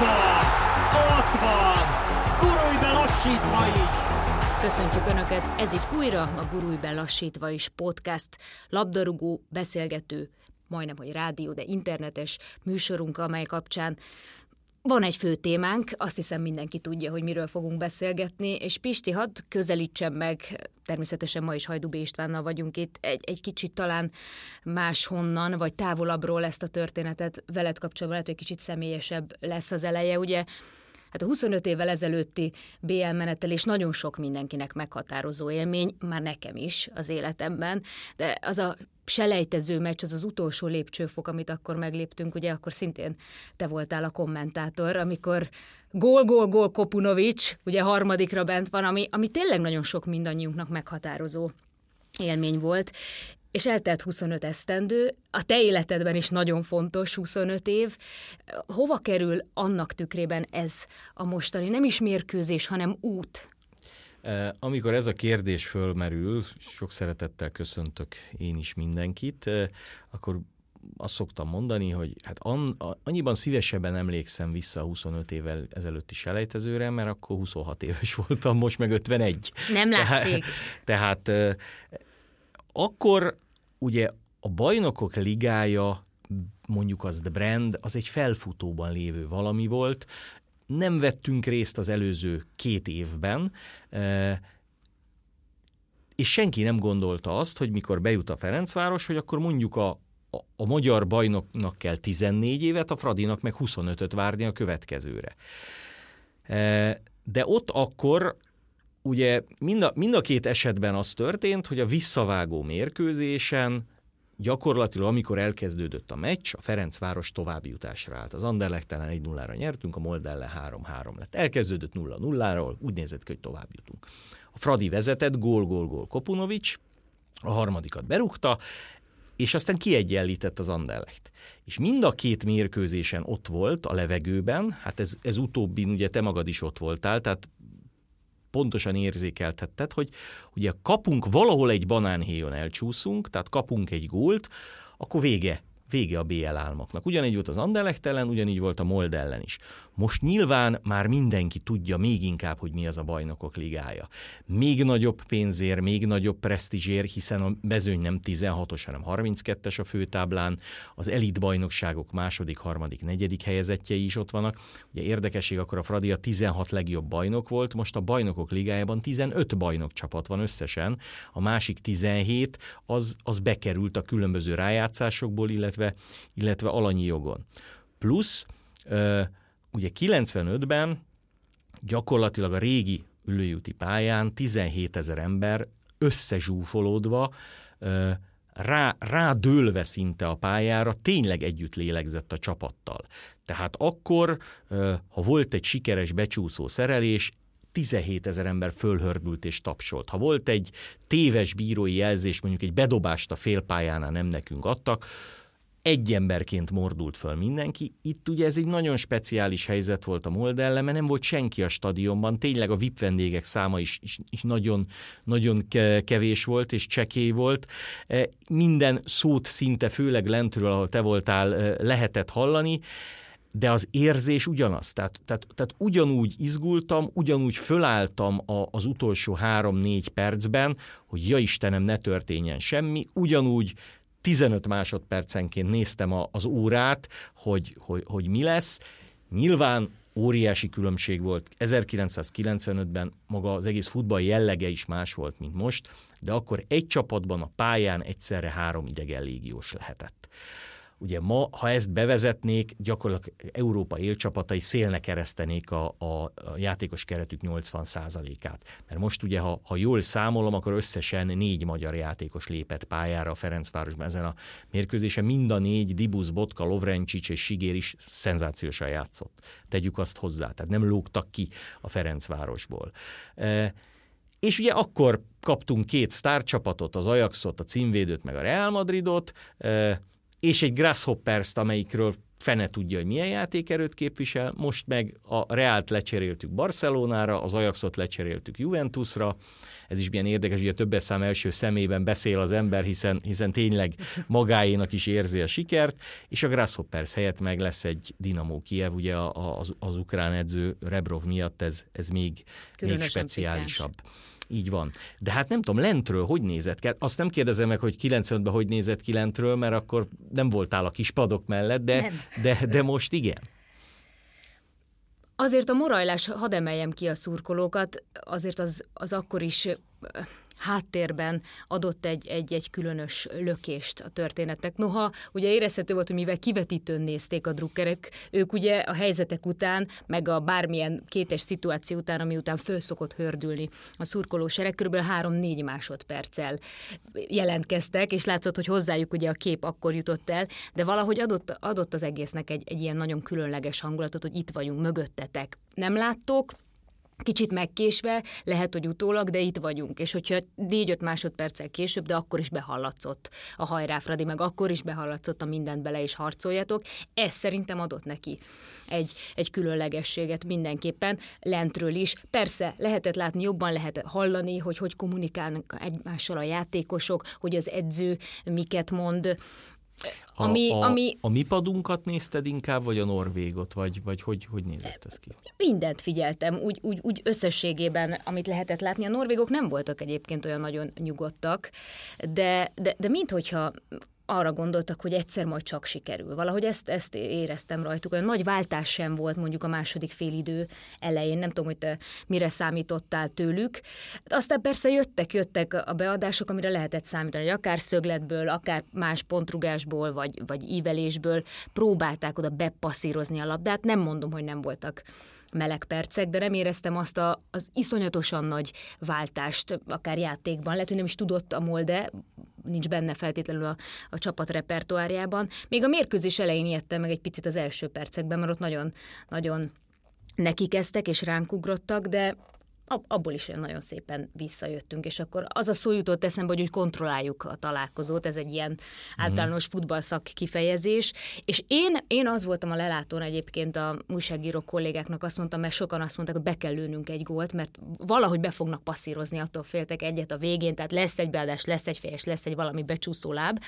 Ez! Ott van! Gurulj be lassítva is! Köszöntjük Önöket, ez itt újra a Gurulj be lassítva is podcast, labdarúgó, beszélgető, majdnem, hogy rádió, de internetes műsorunk, amely kapcsán van egy fő témánk, azt hiszem mindenki tudja, hogy miről fogunk beszélgetni, és Pisti, hadd közelítsem meg, természetesen ma is Hajdubé Istvánnal vagyunk itt, egy, egy kicsit talán máshonnan, vagy távolabbról ezt a történetet veled kapcsolatban, lehet, hogy kicsit személyesebb lesz az eleje, ugye Hát a 25 évvel ezelőtti BL menetelés nagyon sok mindenkinek meghatározó élmény, már nekem is az életemben, de az a selejtező meccs, az az utolsó lépcsőfok, amit akkor megléptünk, ugye akkor szintén te voltál a kommentátor, amikor gól, gól, gól Kopunovics, ugye harmadikra bent van, ami, ami tényleg nagyon sok mindannyiunknak meghatározó élmény volt, és eltelt 25 esztendő, a te életedben is nagyon fontos 25 év. Hova kerül annak tükrében ez a mostani, nem is mérkőzés, hanem út? Amikor ez a kérdés fölmerül, sok szeretettel köszöntök én is mindenkit, akkor azt szoktam mondani, hogy hát annyiban szívesebben emlékszem vissza 25 évvel ezelőtti selejtezőre, mert akkor 26 éves voltam, most meg 51. Nem látszik. Tehát, tehát akkor ugye a bajnokok ligája, mondjuk az The Brand, az egy felfutóban lévő valami volt, nem vettünk részt az előző két évben, és senki nem gondolta azt, hogy mikor bejut a Ferencváros, hogy akkor mondjuk a, a, a magyar bajnoknak kell 14 évet, a Fradinak meg 25-öt várni a következőre. De ott akkor ugye mind a, mind a két esetben az történt, hogy a visszavágó mérkőzésen gyakorlatilag, amikor elkezdődött a meccs, a Ferencváros továbbjutásra állt. Az Anderlechtelen 1-0-ra nyertünk, a Moldelle 3-3 lett. Elkezdődött 0-0-ról, úgy nézett ki, hogy tovább jutunk. A Fradi vezetett, gól, gól, gól Kopunovics, a harmadikat berúgta, és aztán kiegyenlített az Anderlecht. És mind a két mérkőzésen ott volt a levegőben, hát ez, ez utóbbi, ugye te magad is ott voltál, tehát pontosan érzékeltetted, hogy ugye kapunk valahol egy banánhéjon elcsúszunk, tehát kapunk egy gólt, akkor vége vége a BL álmoknak. Ugyanígy volt az Anderlecht ellen, ugyanígy volt a Mold ellen is. Most nyilván már mindenki tudja még inkább, hogy mi az a bajnokok ligája. Még nagyobb pénzér, még nagyobb presztízsér, hiszen a mezőny nem 16-os, hanem 32-es a főtáblán, az elit bajnokságok második, harmadik, negyedik helyezettjei is ott vannak. Ugye érdekesség, akkor a Fradi a 16 legjobb bajnok volt, most a bajnokok ligájában 15 bajnok csapat van összesen, a másik 17 az, az bekerült a különböző rájátszásokból, illetve, illetve alanyi jogon. Plusz ugye 95-ben gyakorlatilag a régi ülőjúti pályán 17 ezer ember összezsúfolódva, rá, rádőlve szinte a pályára, tényleg együtt lélegzett a csapattal. Tehát akkor, ha volt egy sikeres becsúszó szerelés, 17 ezer ember fölhördült és tapsolt. Ha volt egy téves bírói jelzés, mondjuk egy bedobást a félpályánál nem nekünk adtak, egy emberként mordult föl mindenki. Itt ugye ez egy nagyon speciális helyzet volt a Mold ellen, mert nem volt senki a stadionban, tényleg a VIP vendégek száma is, is, is nagyon, nagyon kevés volt és csekély volt. E, minden szót szinte, főleg lentről, ahol te voltál, e, lehetett hallani, de az érzés ugyanaz. Tehát, tehát, tehát ugyanúgy izgultam, ugyanúgy fölálltam a, az utolsó három-négy percben, hogy ja Istenem, ne történjen semmi, ugyanúgy 15 másodpercenként néztem a, az órát, hogy, hogy, hogy mi lesz. Nyilván óriási különbség volt. 1995-ben maga az egész futball jellege is más volt, mint most, de akkor egy csapatban a pályán egyszerre három idegen légiós lehetett. Ugye ma, ha ezt bevezetnék, gyakorlatilag Európa élcsapatai szélnek keresztenék a, a, a játékos keretük 80%-át. Mert most ugye, ha, ha jól számolom, akkor összesen négy magyar játékos lépett pályára a Ferencvárosban ezen a mérkőzésen. Mind a négy, Dibusz, Botka, Lovrencsics és Sigér is szenzációsan játszott. Tegyük azt hozzá, tehát nem lógtak ki a Ferencvárosból. E, és ugye akkor kaptunk két sztárcsapatot, az Ajaxot, a címvédőt, meg a Real Madridot, és egy Grasshoppers-t, amelyikről fene tudja, hogy milyen játékerőt képvisel, most meg a Reált lecseréltük Barcelonára, az Ajaxot lecseréltük Juventusra, ez is milyen érdekes, ugye többes szám első szemében beszél az ember, hiszen, hiszen tényleg magáénak is érzi a sikert, és a Grasshoppers helyett meg lesz egy Dinamo Kiev, ugye az, az ukrán edző Rebrov miatt ez, ez még, még speciálisabb. Pikáns. Így van. De hát nem tudom, lentről hogy nézett ki? Azt nem kérdezem meg, hogy 95-ben hogy nézett ki lentről, mert akkor nem voltál a kis padok mellett, de, de, de most igen. Azért a morajlás, hadd emeljem ki a szurkolókat, azért az, az akkor is háttérben adott egy, egy, egy különös lökést a történetnek. Noha ugye érezhető volt, hogy mivel kivetítőn nézték a drukkerek, ők ugye a helyzetek után, meg a bármilyen kétes szituáció után, ami után föl szokott hördülni a szurkolósereg, kb. 3-4 másodperccel jelentkeztek, és látszott, hogy hozzájuk ugye a kép akkor jutott el, de valahogy adott, adott az egésznek egy, egy ilyen nagyon különleges hangulatot, hogy itt vagyunk, mögöttetek. Nem láttok, kicsit megkésve, lehet, hogy utólag, de itt vagyunk. És hogyha négy-öt másodperccel később, de akkor is behallatszott a hajrá, Fradi, meg akkor is behallatszott a mindent bele is harcoljatok. Ez szerintem adott neki egy, egy különlegességet mindenképpen lentről is. Persze lehetett látni, jobban lehetett hallani, hogy hogy kommunikálnak egymással a játékosok, hogy az edző miket mond, a, ami, a, ami... a mi padunkat nézted inkább, vagy a norvégot, vagy, vagy hogy, hogy nézett ez ki? Mindent figyeltem, úgy, úgy, úgy összességében, amit lehetett látni. A norvégok nem voltak egyébként olyan nagyon nyugodtak, de, de, de minthogyha arra gondoltak, hogy egyszer majd csak sikerül. Valahogy ezt, ezt éreztem rajtuk. Olyan nagy váltás sem volt mondjuk a második félidő elején. Nem tudom, hogy te mire számítottál tőlük. Aztán persze jöttek, jöttek a beadások, amire lehetett számítani, hogy akár szögletből, akár más pontrugásból, vagy, vagy ívelésből próbálták oda bepasszírozni a labdát. Nem mondom, hogy nem voltak meleg percek, de nem éreztem azt a, az iszonyatosan nagy váltást, akár játékban. Lehet, hogy nem is tudott a Molde, nincs benne feltétlenül a, a csapat repertoárjában. Még a mérkőzés elején ijedtem meg egy picit az első percekben, mert ott nagyon, nagyon neki és ránk ugrottak, de abból is nagyon szépen visszajöttünk, és akkor az a szó jutott eszembe, hogy úgy kontrolláljuk a találkozót, ez egy ilyen mm. általános futballszak kifejezés, és én, én az voltam a lelátón egyébként a újságíró kollégáknak, azt mondtam, mert sokan azt mondták, hogy be kell lőnünk egy gólt, mert valahogy be fognak passzírozni, attól féltek egyet a végén, tehát lesz egy beadás, lesz egy fejes, lesz egy valami becsúszó láb,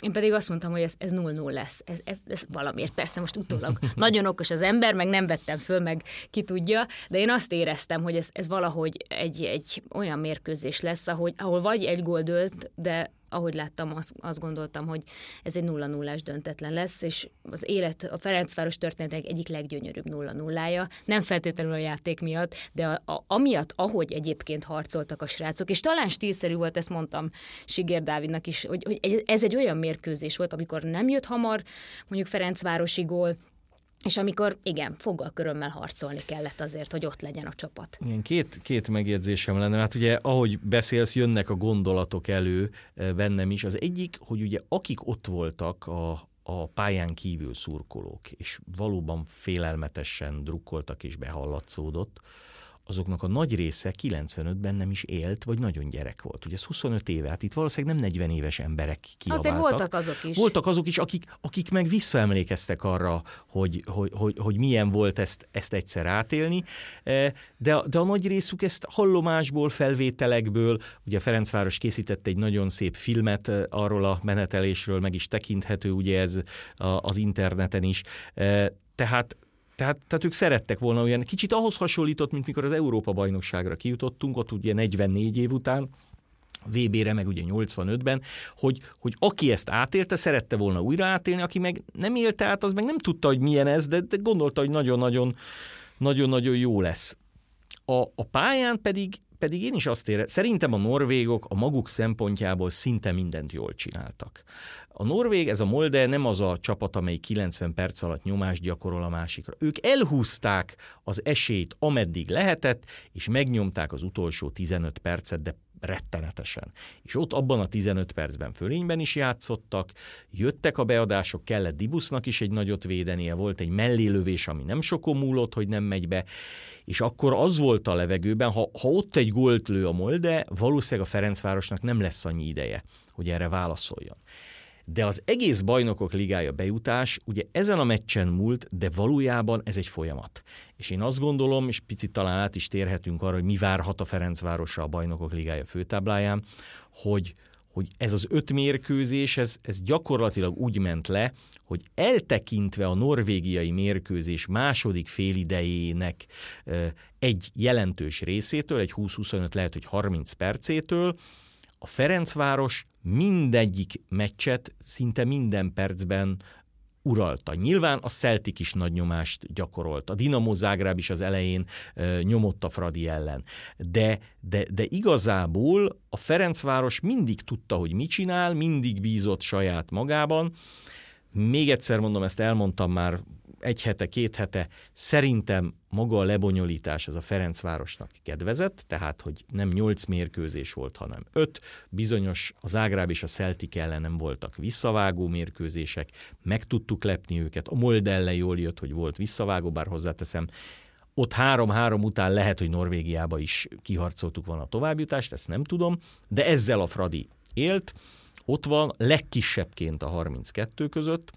én pedig azt mondtam, hogy ez, ez 0-0 lesz. Ez, ez, ez valamiért persze most utólag nagyon okos az ember, meg nem vettem föl, meg ki tudja, de én azt éreztem, hogy ez, ez valahogy egy, egy olyan mérkőzés lesz, ahogy, ahol vagy egy gól dölt, de ahogy láttam, azt, azt gondoltam, hogy ez egy nulla nullás döntetlen lesz, és az élet, a Ferencváros történetek egyik leggyönyörűbb nulla nullája, nem feltétlenül a játék miatt, de a, a, amiatt, ahogy egyébként harcoltak a srácok, és talán stílszerű volt, ezt mondtam Sigér Dávidnak is, hogy, hogy ez egy olyan mérkőzés volt, amikor nem jött hamar, mondjuk Ferencvárosi gól, és amikor, igen, foggal körömmel harcolni kellett azért, hogy ott legyen a csapat. Igen, két, két megjegyzésem lenne. Hát ugye, ahogy beszélsz, jönnek a gondolatok elő eh, bennem is. Az egyik, hogy ugye akik ott voltak a, a pályán kívül szurkolók, és valóban félelmetesen drukkoltak és behallatszódott, azoknak a nagy része 95-ben nem is élt, vagy nagyon gyerek volt. Ugye ez 25 éve, hát itt valószínűleg nem 40 éves emberek kiabáltak. Azért voltak azok is. Voltak azok is, akik, akik meg visszaemlékeztek arra, hogy, hogy, hogy, hogy milyen volt ezt, ezt egyszer átélni, e, de, de a nagy részük ezt hallomásból, felvételekből, ugye Ferencváros készített egy nagyon szép filmet e, arról a menetelésről, meg is tekinthető ugye ez az interneten is, e, tehát tehát, tehát ők szerettek volna olyan, kicsit ahhoz hasonlított, mint mikor az Európa-bajnokságra kijutottunk, ott ugye 44 év után, VB-re, meg ugye 85-ben, hogy, hogy aki ezt átélte, szerette volna újra átélni, aki meg nem élte át, az meg nem tudta, hogy milyen ez, de, de gondolta, hogy nagyon-nagyon nagyon-nagyon jó lesz. A, a pályán pedig pedig én is azt érem, szerintem a norvégok a maguk szempontjából szinte mindent jól csináltak. A Norvég, ez a Molde nem az a csapat, amely 90 perc alatt nyomást gyakorol a másikra. Ők elhúzták az esélyt, ameddig lehetett, és megnyomták az utolsó 15 percet, de rettenetesen. És ott abban a 15 percben fölényben is játszottak, jöttek a beadások, kellett Dibusznak is egy nagyot védenie, volt egy mellélövés, ami nem sokon múlott, hogy nem megy be, és akkor az volt a levegőben, ha, ha ott egy gólt lő a Molde, valószínűleg a Ferencvárosnak nem lesz annyi ideje, hogy erre válaszoljon. De az egész bajnokok ligája bejutás ugye ezen a meccsen múlt, de valójában ez egy folyamat. És én azt gondolom, és picit talán át is térhetünk arra, hogy mi várhat a Ferencvárosra a bajnokok ligája főtábláján, hogy, hogy ez az öt mérkőzés, ez, ez gyakorlatilag úgy ment le, hogy eltekintve a norvégiai mérkőzés második félidejének egy jelentős részétől, egy 20-25, lehet, hogy 30 percétől, a Ferencváros mindegyik meccset szinte minden percben uralta. Nyilván a Celtic is nagy nyomást gyakorolt. A Dinamo Zágráb is az elején e, nyomott a Fradi ellen. De, de, de igazából a Ferencváros mindig tudta, hogy mit csinál, mindig bízott saját magában. Még egyszer mondom, ezt elmondtam már egy hete, két hete, szerintem maga a lebonyolítás az a Ferencvárosnak kedvezett, tehát hogy nem nyolc mérkőzés volt, hanem öt. Bizonyos az Ágráb és a Celtic ellen nem voltak visszavágó mérkőzések, meg tudtuk lepni őket. A Mold ellen jól jött, hogy volt visszavágó, bár hozzáteszem, ott három-három után lehet, hogy Norvégiába is kiharcoltuk volna a továbbjutást, ezt nem tudom, de ezzel a Fradi élt. Ott van legkisebbként a 32 között,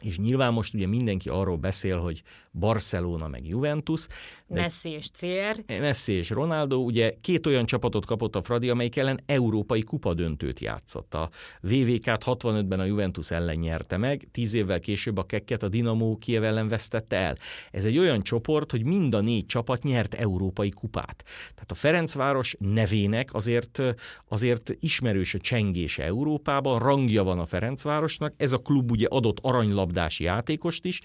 és nyilván most ugye mindenki arról beszél, hogy Barcelona meg Juventus. Messi és CR. Messi és Ronaldo, ugye két olyan csapatot kapott a Fradi, amelyik ellen európai kupa döntőt játszott. A VVK-t 65-ben a Juventus ellen nyerte meg, tíz évvel később a kekket a Dinamo Kiev ellen vesztette el. Ez egy olyan csoport, hogy mind a négy csapat nyert európai kupát. Tehát a Ferencváros nevének azért, azért ismerős a csengése Európában, rangja van a Ferencvárosnak, ez a klub ugye adott aranylabdási játékost is,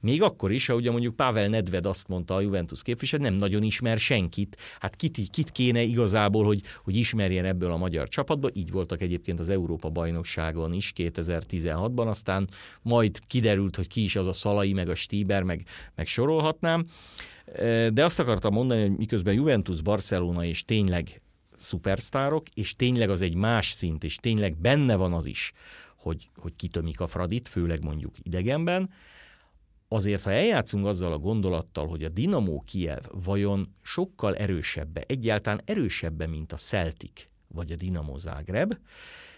még akkor is, ha ugye mondjuk Pavel Nedved azt mondta a Juventus képviselő, nem nagyon ismer senkit. Hát kit, kit kéne igazából, hogy, hogy ismerjen ebből a magyar csapatból. Így voltak egyébként az Európa bajnokságon is 2016-ban, aztán majd kiderült, hogy ki is az a Szalai, meg a Stíber, meg, meg sorolhatnám. De azt akartam mondani, hogy miközben Juventus, Barcelona és tényleg szupersztárok, és tényleg az egy más szint, és tényleg benne van az is, hogy, hogy kitömik a Fradit, főleg mondjuk idegenben, azért, ha eljátszunk azzal a gondolattal, hogy a Dinamo Kiev vajon sokkal erősebbe, egyáltalán erősebbe, mint a Celtic vagy a Dinamo Zágreb,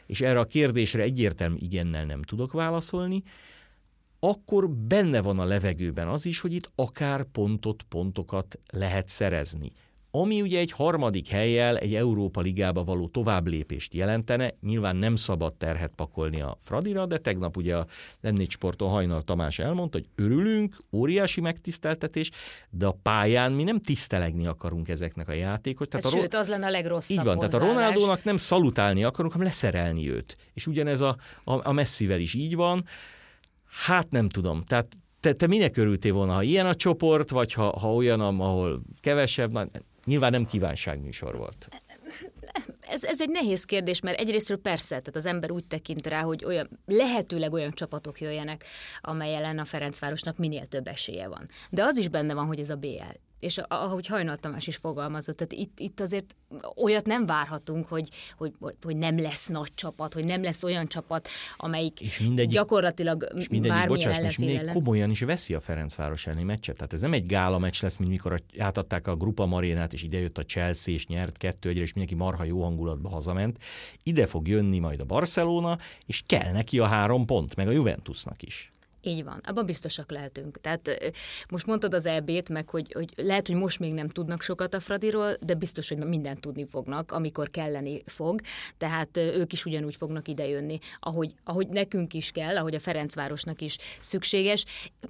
és erre a kérdésre egyértelmű igennel nem tudok válaszolni, akkor benne van a levegőben az is, hogy itt akár pontot, pontokat lehet szerezni ami ugye egy harmadik helyjel egy Európa Ligába való továbblépést jelentene, nyilván nem szabad terhet pakolni a Fradira, de tegnap ugye a m Sporton Hajnal Tamás elmondta, hogy örülünk, óriási megtiszteltetés, de a pályán mi nem tisztelegni akarunk ezeknek a játékot. Tehát Ez a sőt, az lenne a legrosszabb Így van, hozzáállás. tehát a Ronaldónak nem szalutálni akarunk, hanem leszerelni őt. És ugyanez a, a, a Messivel is így van. Hát nem tudom, tehát te, te minek örültél volna, ha ilyen a csoport, vagy ha, ha olyan, ahol kevesebb, na, Nyilván nem kívánságműsor volt. Ez, ez egy nehéz kérdés, mert egyrésztről persze, tehát az ember úgy tekint rá, hogy olyan, lehetőleg olyan csapatok jöjjenek, amely ellen a Ferencvárosnak minél több esélye van. De az is benne van, hogy ez a BL és ahogy Hajnal Tamás is fogalmazott, tehát itt, itt azért olyat nem várhatunk, hogy, hogy, hogy nem lesz nagy csapat, hogy nem lesz olyan csapat, amelyik és mindegyik, gyakorlatilag és mindegyik, bocsáss, és mindegyik ellen. komolyan is veszi a Ferencváros elleni meccset. Tehát ez nem egy gála meccs lesz, mint mikor átadták a Grupa Marénát, és idejött a Chelsea, és nyert kettő egyre, és mindenki marha jó hangulatba hazament. Ide fog jönni majd a Barcelona, és kell neki a három pont, meg a Juventusnak is. Így van, abban biztosak lehetünk. Tehát most mondtad az EB-t, meg hogy, hogy lehet, hogy most még nem tudnak sokat a Fradiról, de biztos, hogy mindent tudni fognak, amikor kelleni fog. Tehát ők is ugyanúgy fognak idejönni, ahogy, ahogy nekünk is kell, ahogy a Ferencvárosnak is szükséges.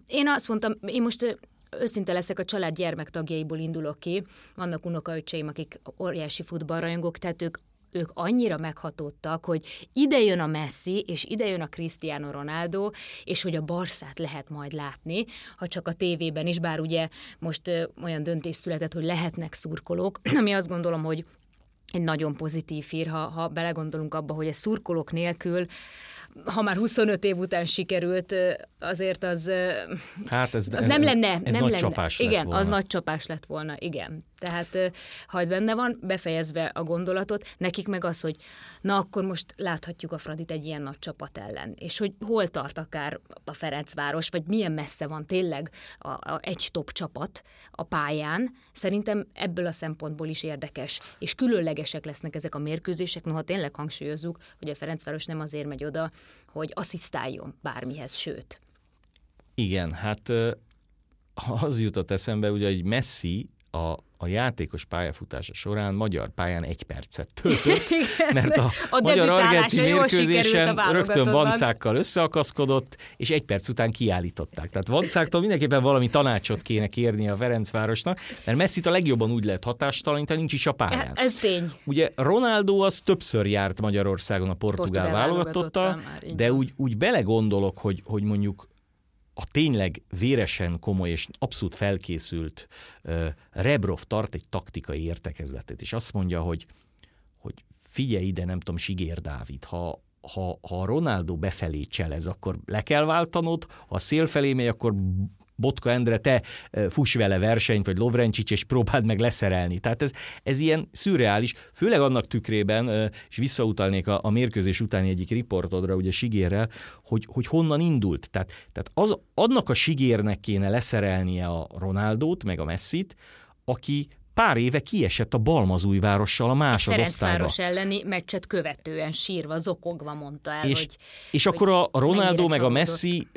Én azt mondtam, én most őszinte leszek, a család gyermektagjaiból indulok ki. Vannak unokaöcseim, akik óriási futballrajongók, tehát ők ők annyira meghatódtak, hogy ide jön a Messi, és ide jön a Cristiano Ronaldo, és hogy a Barszát lehet majd látni, ha csak a tévében is, bár ugye most olyan döntés született, hogy lehetnek szurkolók, ami azt gondolom, hogy egy nagyon pozitív hír, ha, ha belegondolunk abba, hogy a szurkolók nélkül ha már 25 év után sikerült, azért az, hát ez, az nem lenne. Ez nem nagy lenne. csapás igen, lett volna. az nagy csapás lett volna, igen. Tehát ha ez benne van, befejezve a gondolatot, nekik meg az, hogy na akkor most láthatjuk a Fradit egy ilyen nagy csapat ellen, és hogy hol tart akár a Ferencváros, vagy milyen messze van tényleg a, a, egy top csapat a pályán, szerintem ebből a szempontból is érdekes, és különlegesek lesznek ezek a mérkőzések, noha tényleg hangsúlyozzuk, hogy a Ferencváros nem azért megy oda, hogy asszisztáljon bármihez, sőt. Igen, hát az jutott eszembe, ugye, hogy Messi a, a játékos pályafutása során magyar pályán egy percet töltött, mert a, a magyar-argenti mérkőzésen rögtön vancákkal összeakaszkodott, és egy perc után kiállították. Tehát vancáktól mindenképpen valami tanácsot kéne kérni a Ferencvárosnak, mert Messi a legjobban úgy lehet hatástalanítani, nincs is a pályán. Ez tény. Ugye Ronaldo az többször járt Magyarországon a portugál, portugál válogatottal, de úgy, úgy belegondolok, hogy, hogy mondjuk a tényleg véresen komoly és abszolút felkészült uh, Rebrov tart egy taktikai értekezletet, és azt mondja, hogy, hogy figyelj ide, nem tudom, Sigér Dávid, ha, ha, ha Ronaldo befelé cselez, akkor le kell váltanod, ha a szél felé megy, akkor Botka Endre, te fuss vele versenyt, vagy Lovrencsics, és próbáld meg leszerelni. Tehát ez, ez ilyen szürreális, főleg annak tükrében, és visszautalnék a, a mérkőzés utáni egyik riportodra, ugye Sigérrel, hogy, hogy honnan indult. Tehát, tehát az, annak a Sigérnek kéne leszerelnie a Ronaldót, meg a Messit, aki pár éve kiesett a Balmazújvárossal a másodosztályba. Ferencváros elleni meccset követően sírva, zokogva mondta el, és, hogy... És hogy akkor a Ronaldo meg a Messi,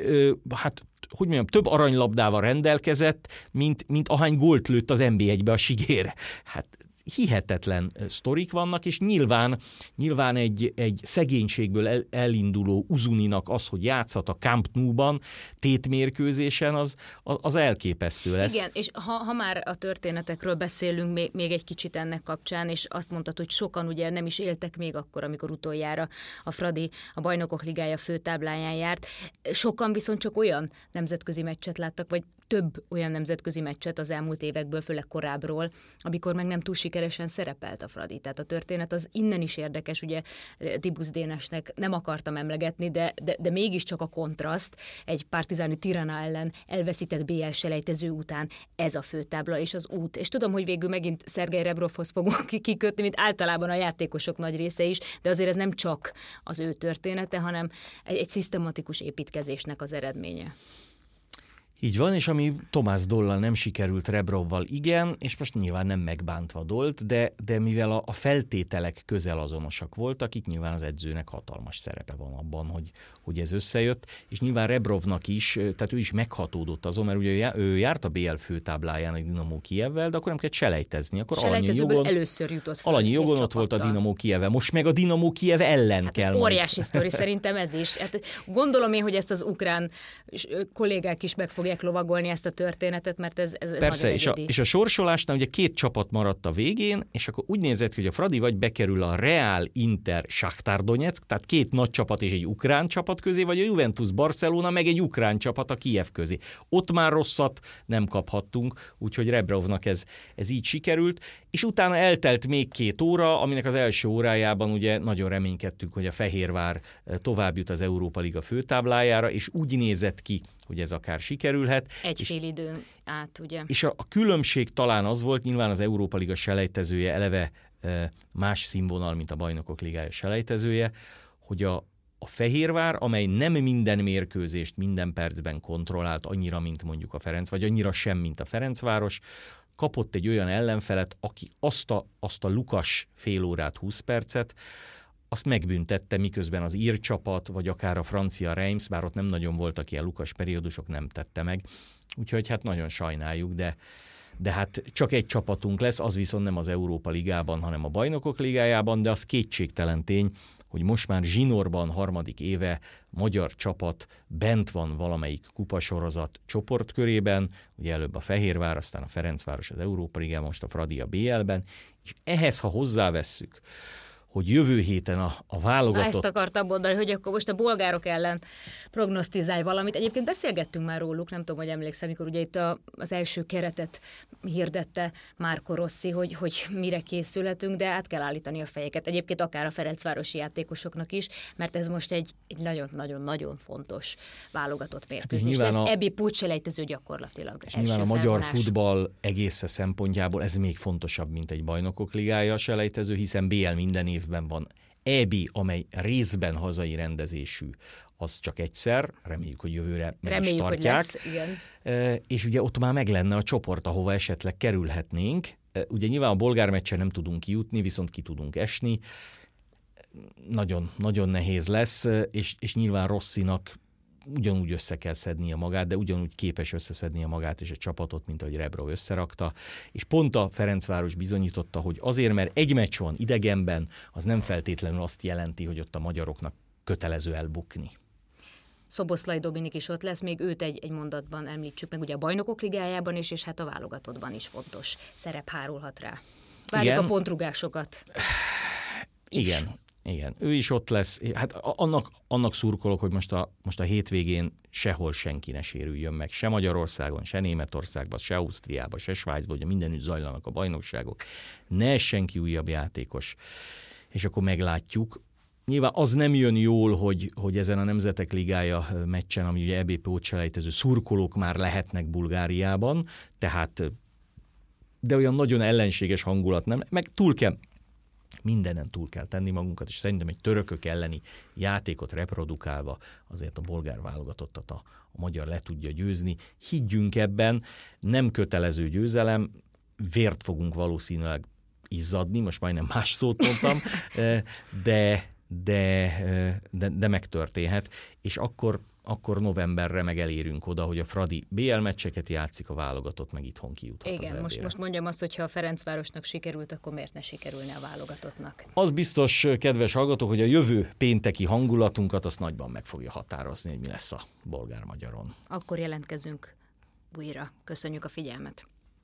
hát hogy mondjam, több aranylabdával rendelkezett, mint, mint ahány gólt lőtt az NB1-be a sigére. Hát hihetetlen sztorik vannak, és nyilván, nyilván egy, egy szegénységből el, elinduló Uzuninak az, hogy játszhat a Camp Nou-ban tétmérkőzésen, az, az elképesztő lesz. Igen, és ha, ha már a történetekről beszélünk még, még egy kicsit ennek kapcsán, és azt mondtad, hogy sokan ugye nem is éltek még akkor, amikor utoljára a Fradi a Bajnokok Ligája főtábláján járt. Sokan viszont csak olyan nemzetközi meccset láttak, vagy több olyan nemzetközi meccset az elmúlt évekből, főleg korábbról, amikor meg nem túl sikeresen szerepelt a Fradi. Tehát a történet az innen is érdekes, ugye Tibusz Dénesnek nem akartam emlegetni, de, de, de mégiscsak a kontraszt egy partizáni Tirana ellen elveszített BL selejtező után ez a főtábla és az út. És tudom, hogy végül megint Szergej Rebrovhoz fogunk kikötni, mint általában a játékosok nagy része is, de azért ez nem csak az ő története, hanem egy, egy szisztematikus építkezésnek az eredménye. Így van, és ami Tomás Dollal nem sikerült Rebrovval igen, és most nyilván nem megbántva Dolt, de, de mivel a, a feltételek közel azonosak voltak, itt nyilván az edzőnek hatalmas szerepe van abban, hogy, hogy ez összejött, és nyilván Rebrovnak is, tehát ő is meghatódott azon, mert ugye ő járt a BL főtábláján a Dinamo Kievvel, de akkor nem kellett selejtezni, akkor alanyi jogon, először jutott fel alanyi jogon ott volt a Dinamo Kieve, most meg a Dinamo Kiev ellen hát kell. Ez óriási sztori szerintem ez is. Hát gondolom én, hogy ezt az ukrán kollégák is meg fogják lovagolni ezt a történetet, mert ez, ez, ez Persze, és a, és a sorsolásnál ugye két csapat maradt a végén, és akkor úgy nézett ki, hogy a Fradi vagy bekerül a Real Inter Shakhtar Donetsk, tehát két nagy csapat és egy ukrán csapat közé, vagy a Juventus Barcelona, meg egy ukrán csapat a Kiev közé. Ott már rosszat nem kaphattunk, úgyhogy Rebrovnak ez, ez így sikerült, és utána eltelt még két óra, aminek az első órájában ugye nagyon reménykedtünk, hogy a Fehérvár tovább jut az Európa Liga főtáblájára, és úgy nézett ki, hogy ez akár sikerülhet. Egy és, fél időn át, ugye? És a, a különbség talán az volt, nyilván az Európa Liga selejtezője eleve e, más színvonal, mint a Bajnokok Ligája selejtezője, hogy a, a Fehérvár, amely nem minden mérkőzést minden percben kontrollált annyira, mint mondjuk a Ferenc, vagy annyira sem, mint a Ferencváros, kapott egy olyan ellenfelet, aki azt a, azt a lukas fél órát, 20 percet, azt megbüntette, miközben az ír csapat, vagy akár a francia Reims, bár ott nem nagyon voltak ilyen lukas periódusok, nem tette meg. Úgyhogy hát nagyon sajnáljuk, de, de hát csak egy csapatunk lesz, az viszont nem az Európa Ligában, hanem a Bajnokok Ligájában, de az kétségtelen tény, hogy most már zsinórban harmadik éve magyar csapat bent van valamelyik kupasorozat csoportkörében, ugye előbb a Fehérvár, aztán a Ferencváros az Európa Ligában, most a Fradi a BL-ben, és ehhez, ha hozzávesszük, hogy jövő héten a, a válogatott... Na ezt akartam mondani, hogy akkor most a bolgárok ellen prognosztizálj valamit. Egyébként beszélgettünk már róluk, nem tudom, hogy emlékszem, amikor ugye itt a, az első keretet hirdette Márko Rossi, hogy, hogy mire készülhetünk, de át kell állítani a fejeket. Egyébként akár a Ferencvárosi játékosoknak is, mert ez most egy, egy nagyon-nagyon-nagyon fontos válogatott mérkőzés. Hát ez a... ebbi pucselejtező gyakorlatilag. És nyilván a magyar futball egész szempontjából ez még fontosabb, mint egy bajnokok ligája selejtező, hiszen BL minden év évben van EB, amely részben hazai rendezésű, az csak egyszer, reméljük, hogy jövőre meg reméljük, is tartják. Hogy lesz, igen. És ugye ott már meg lenne a csoport, ahova esetleg kerülhetnénk. Ugye nyilván a bolgár meccsen nem tudunk kijutni, viszont ki tudunk esni. nagyon, nagyon nehéz lesz, és, és nyilván Rosszinak ugyanúgy össze kell szednie magát, de ugyanúgy képes összeszednie magát és a csapatot, mint ahogy Rebro összerakta. És pont a Ferencváros bizonyította, hogy azért, mert egy meccs van idegenben, az nem feltétlenül azt jelenti, hogy ott a magyaroknak kötelező elbukni. Szoboszlai Dominik is ott lesz, még őt egy, egy mondatban említsük meg, ugye a bajnokok ligájában is, és hát a válogatottban is fontos szerep hárulhat rá. Várjuk Igen. a pontrugásokat. Igen, igen, ő is ott lesz. Hát annak, annak szurkolok, hogy most a, most a hétvégén sehol senki ne sérüljön meg, se Magyarországon, se Németországban, se Ausztriában, se Svájcban, ugye mindenütt zajlanak a bajnokságok. Ne senki újabb játékos. És akkor meglátjuk. Nyilván az nem jön jól, hogy, hogy ezen a Nemzetek Ligája meccsen, ami ugye EBP selejtező szurkolók már lehetnek Bulgáriában, tehát de olyan nagyon ellenséges hangulat nem, meg túl kell, mindenen túl kell tenni magunkat, és szerintem egy törökök elleni játékot reprodukálva azért a bolgár válogatottat a, a magyar le tudja győzni. Higgyünk ebben, nem kötelező győzelem, vért fogunk valószínűleg izzadni, most majdnem más szót mondtam, de, de, de, de megtörténhet, és akkor akkor novemberre meg elérünk oda, hogy a Fradi BL meccseket játszik, a válogatott meg itthon kijuthat Igen, most, most mondjam azt, hogy ha a Ferencvárosnak sikerült, akkor miért ne sikerülne a válogatottnak? Az biztos, kedves hallgatók, hogy a jövő pénteki hangulatunkat azt nagyban meg fogja határozni, hogy mi lesz a bolgár-magyaron. Akkor jelentkezünk újra. Köszönjük a figyelmet!